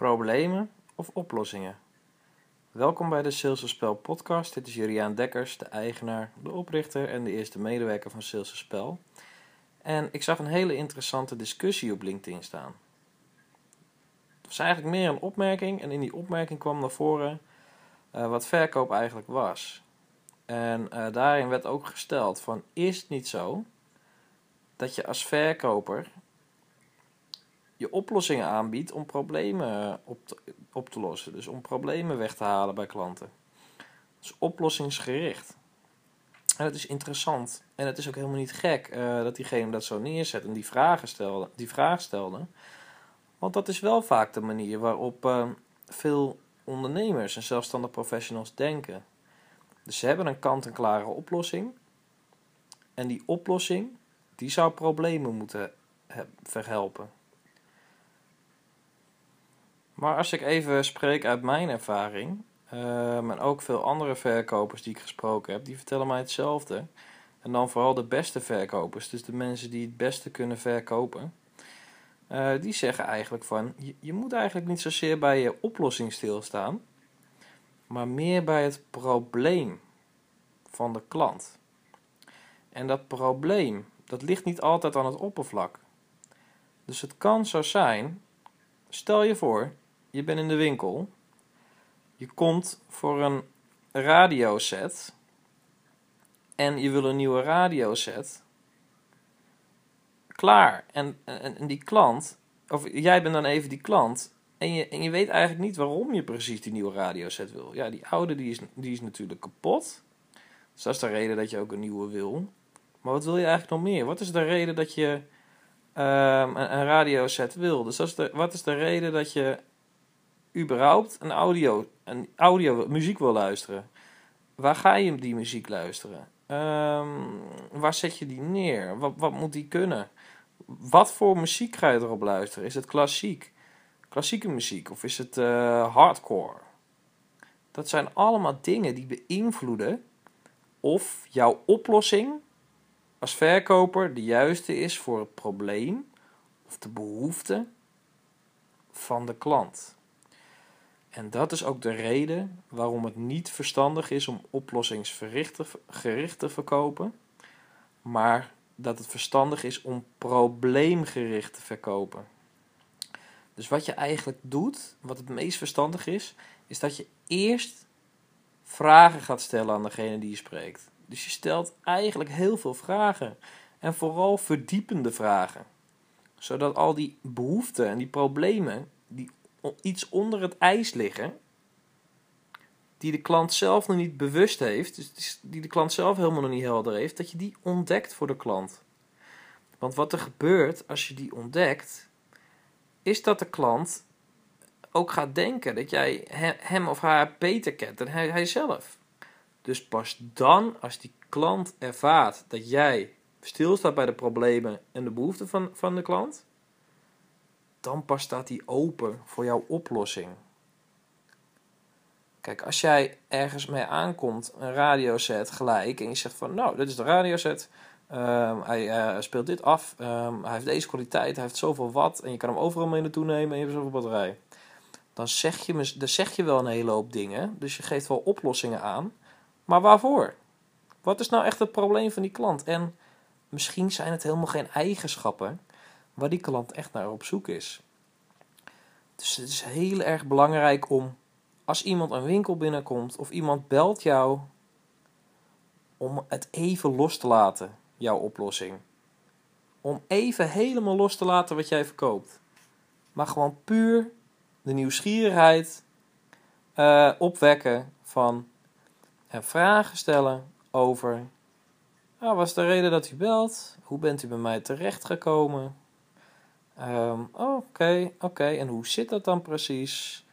problemen of oplossingen? Welkom bij de Sales Spel podcast. Dit is Juriaan Dekkers, de eigenaar, de oprichter en de eerste medewerker van Sales Spel. En ik zag een hele interessante discussie op LinkedIn staan. Het was eigenlijk meer een opmerking en in die opmerking kwam naar voren uh, wat verkoop eigenlijk was. En uh, daarin werd ook gesteld van is het niet zo dat je als verkoper je oplossingen aanbiedt om problemen op te, op te lossen. Dus om problemen weg te halen bij klanten. Dus oplossingsgericht. En het is interessant. En het is ook helemaal niet gek uh, dat diegene dat zo neerzet en die vragen stelde, die vraag stelde. Want dat is wel vaak de manier waarop uh, veel ondernemers en zelfstandig professionals denken. Dus ze hebben een kant-en-klare oplossing. En die oplossing, die zou problemen moeten verhelpen. Maar als ik even spreek uit mijn ervaring, uh, en ook veel andere verkopers die ik gesproken heb, die vertellen mij hetzelfde. En dan vooral de beste verkopers, dus de mensen die het beste kunnen verkopen. Uh, die zeggen eigenlijk van, je, je, moet eigenlijk niet zozeer bij je oplossing stilstaan, maar meer bij het probleem van de klant. En dat probleem, dat ligt niet altijd aan het oppervlak. Dus het kan zo zijn, stel je voor, je bent in de winkel. Je komt voor een radioset. En je wil een nieuwe radioset. Klaar. En, en, die klant, of jij bent dan even die klant. En je, en je weet eigenlijk niet waarom je precies die nieuwe radioset wil. Ja, die oude die is, die is natuurlijk kapot. Dus dat is de reden dat je ook een nieuwe wil. Maar wat wil je eigenlijk nog meer? Wat is de reden dat je um, een, een radioset wil? Dus wat is de reden dat je überhaupt een audio, een audio muziek wil luisteren, waar ga je die muziek luisteren? Um, waar zet je die neer? Wat, wat moet die kunnen? Wat voor muziek ga je erop luisteren? Is het klassiek? Klassieke muziek of is het uh, hardcore? Dat zijn allemaal dingen die beïnvloeden of jouw oplossing als verkoper de juiste is voor het probleem of de behoefte van de klant. En dat is ook de reden waarom het niet verstandig is om oplossingsgericht te verkopen, maar dat het verstandig is om probleemgericht te verkopen. Dus wat je eigenlijk doet, wat het meest verstandig is, is dat je eerst vragen gaat stellen aan degene die je spreekt. Dus je stelt eigenlijk heel veel vragen en vooral verdiepende vragen, zodat al die behoeften en die problemen die iets onder het ijs liggen, die de klant zelf nog niet bewust heeft, dus die de klant zelf helemaal nog niet helder heeft, dat je die ontdekt voor de klant. Want wat er gebeurt als je die ontdekt, is dat de klant ook gaat denken dat jij hem of haar beter kent dan hij, hij zelf. Dus pas dan, als die klant ervaart dat jij stilstaat bij de problemen en de behoeften van, van de klant, dan pas staat hij open voor jouw oplossing. Kijk, als jij ergens mee aankomt, een radioset gelijk, en je zegt van, nou, dit is de radioset, um, hij speelt dit af, um, hij heeft deze kwaliteit, hij heeft zoveel watt, en je kan hem overal mee naartoe nemen en je hebt zoveel batterij. Dan zeg, je, dan zeg je wel een hele hoop dingen, dus je geeft wel oplossingen aan, maar waarvoor? Wat is nou echt het probleem van die klant? En misschien zijn het helemaal geen eigenschappen, waar die klant echt naar op zoek is. Dus het is heel erg belangrijk om, als iemand een winkel binnenkomt of iemand belt jou, om het even los te laten, jouw oplossing. Om even helemaal los te laten wat jij verkoopt. Maar gewoon puur de nieuwsgierigheid uh, opwekken van en vragen stellen over. Nou, wat is de reden dat u belt? Hoe bent u bij mij terechtgekomen? Um, oké, oké. En hoe zit dat dan precies?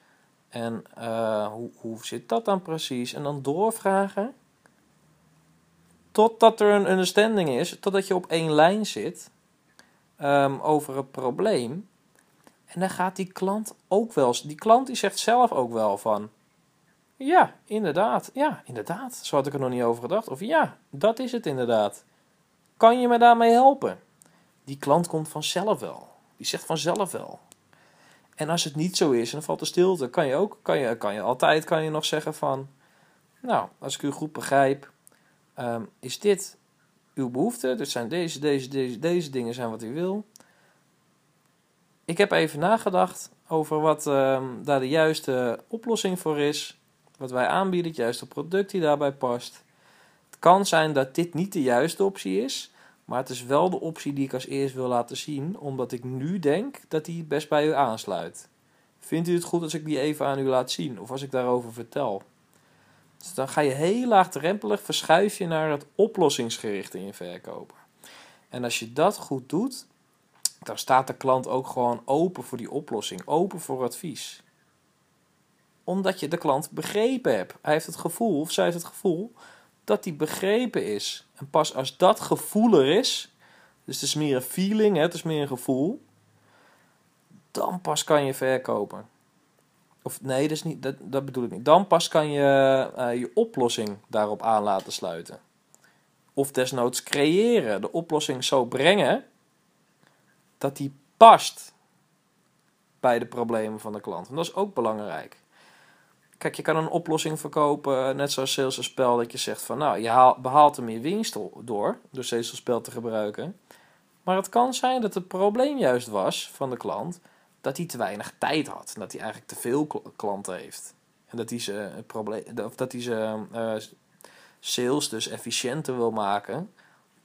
En uh, hoe, hoe zit dat dan precies? En dan doorvragen. Totdat er een understanding is, totdat je op één lijn zit um, over het probleem. En dan gaat die klant ook wel, die klant die zegt zelf ook wel van, ja, inderdaad, ja, inderdaad, zo had ik er nog niet over gedacht. Of ja, dat is het inderdaad. Kan je me daarmee helpen? Die klant komt vanzelf wel. Die zegt vanzelf wel. En als het niet zo is en dan valt de stilte, kan je ook, kan je, kan je altijd kan je nog zeggen van, nou, als ik u goed begrijp, ehm, is dit uw behoefte? Dus zijn deze, deze, deze, deze dingen zijn wat u wil. Ik heb even nagedacht over wat ehm, daar de juiste oplossing voor is. Wat wij aanbieden, het juiste product die daarbij past. Het kan zijn dat dit niet de juiste optie is. Maar het is wel de optie die ik als eerst wil laten zien. Omdat ik nu denk dat die best bij u aansluit. Vindt u het goed als ik die even aan u laat zien? Of als ik daarover vertel? Dus dan ga je heel laagdrempelig verschuif je naar het oplossingsgericht in je verkopen. En als je dat goed doet, dan staat de klant ook gewoon open voor die oplossing, open voor advies. Omdat je de klant begrepen hebt. Hij heeft het gevoel, of zij heeft het gevoel, dat hij begrepen is. En pas als dat gevoel er is, dus het is meer een feeling, het is meer een gevoel, dan pas kan je verkopen. Of nee, dat, niet, dat, dat bedoel ik niet. Dan pas kan je uh, je oplossing daarop aan laten sluiten. Of desnoods creëren. De oplossing zo brengen dat die past bij de problemen van de klant. En dat is ook belangrijk. Kijk, je kan een oplossing verkopen, net zoals spel, dat je zegt van nou, je haalt, behaalt er meer winst door, door spel te gebruiken. Maar het kan zijn dat het probleem juist was van de klant dat hij te weinig tijd had. Dat hij eigenlijk te veel klanten heeft. En dat hij ze, probleem, of dat hij ze uh, sales dus efficiënter wil maken.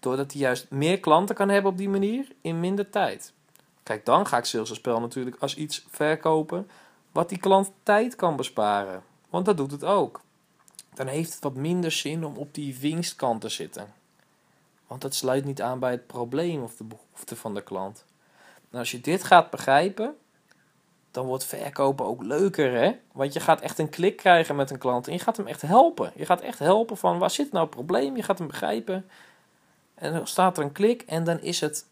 Doordat hij juist meer klanten kan hebben op die manier in minder tijd. Kijk, dan ga ik spel natuurlijk als iets verkopen wat die klant tijd kan besparen. Want dat doet het ook. Dan heeft het wat minder zin om op die winstkant te zitten. Want dat sluit niet aan bij het probleem of de behoefte van de klant. Als je dit gaat begrijpen, dan wordt verkopen ook leuker, hè? Want je gaat echt een klik krijgen met een klant en je gaat hem echt helpen. Je gaat echt helpen van waar zit nou het probleem? Je gaat hem begrijpen. En dan staat er een klik en dan is het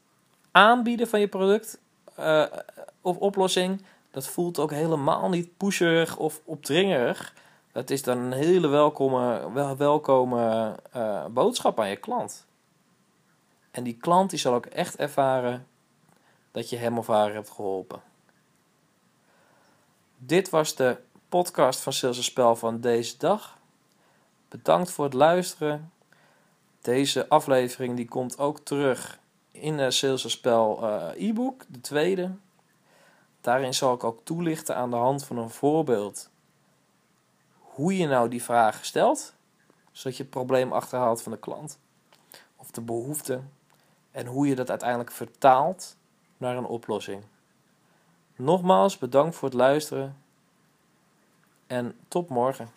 aanbieden van je product uh, of oplossing. Dat voelt ook helemaal niet pusherig of opdringerig. Dat is dan een hele welkome, wel, welkome uh, boodschap aan je klant. En die klant die zal ook echt ervaren dat je hem of haar hebt geholpen. Dit was de podcast van Sales Spel van deze dag. Bedankt voor het luisteren. Deze aflevering die komt ook terug in de Sales Spel uh, e-book, de tweede. Daarin zal ik ook toelichten aan de hand van een voorbeeld hoe je nou die vraag stelt, zodat je het probleem achterhaalt van de klant of de behoefte en hoe je dat uiteindelijk vertaalt naar een oplossing. Nogmaals bedankt voor het luisteren en tot morgen.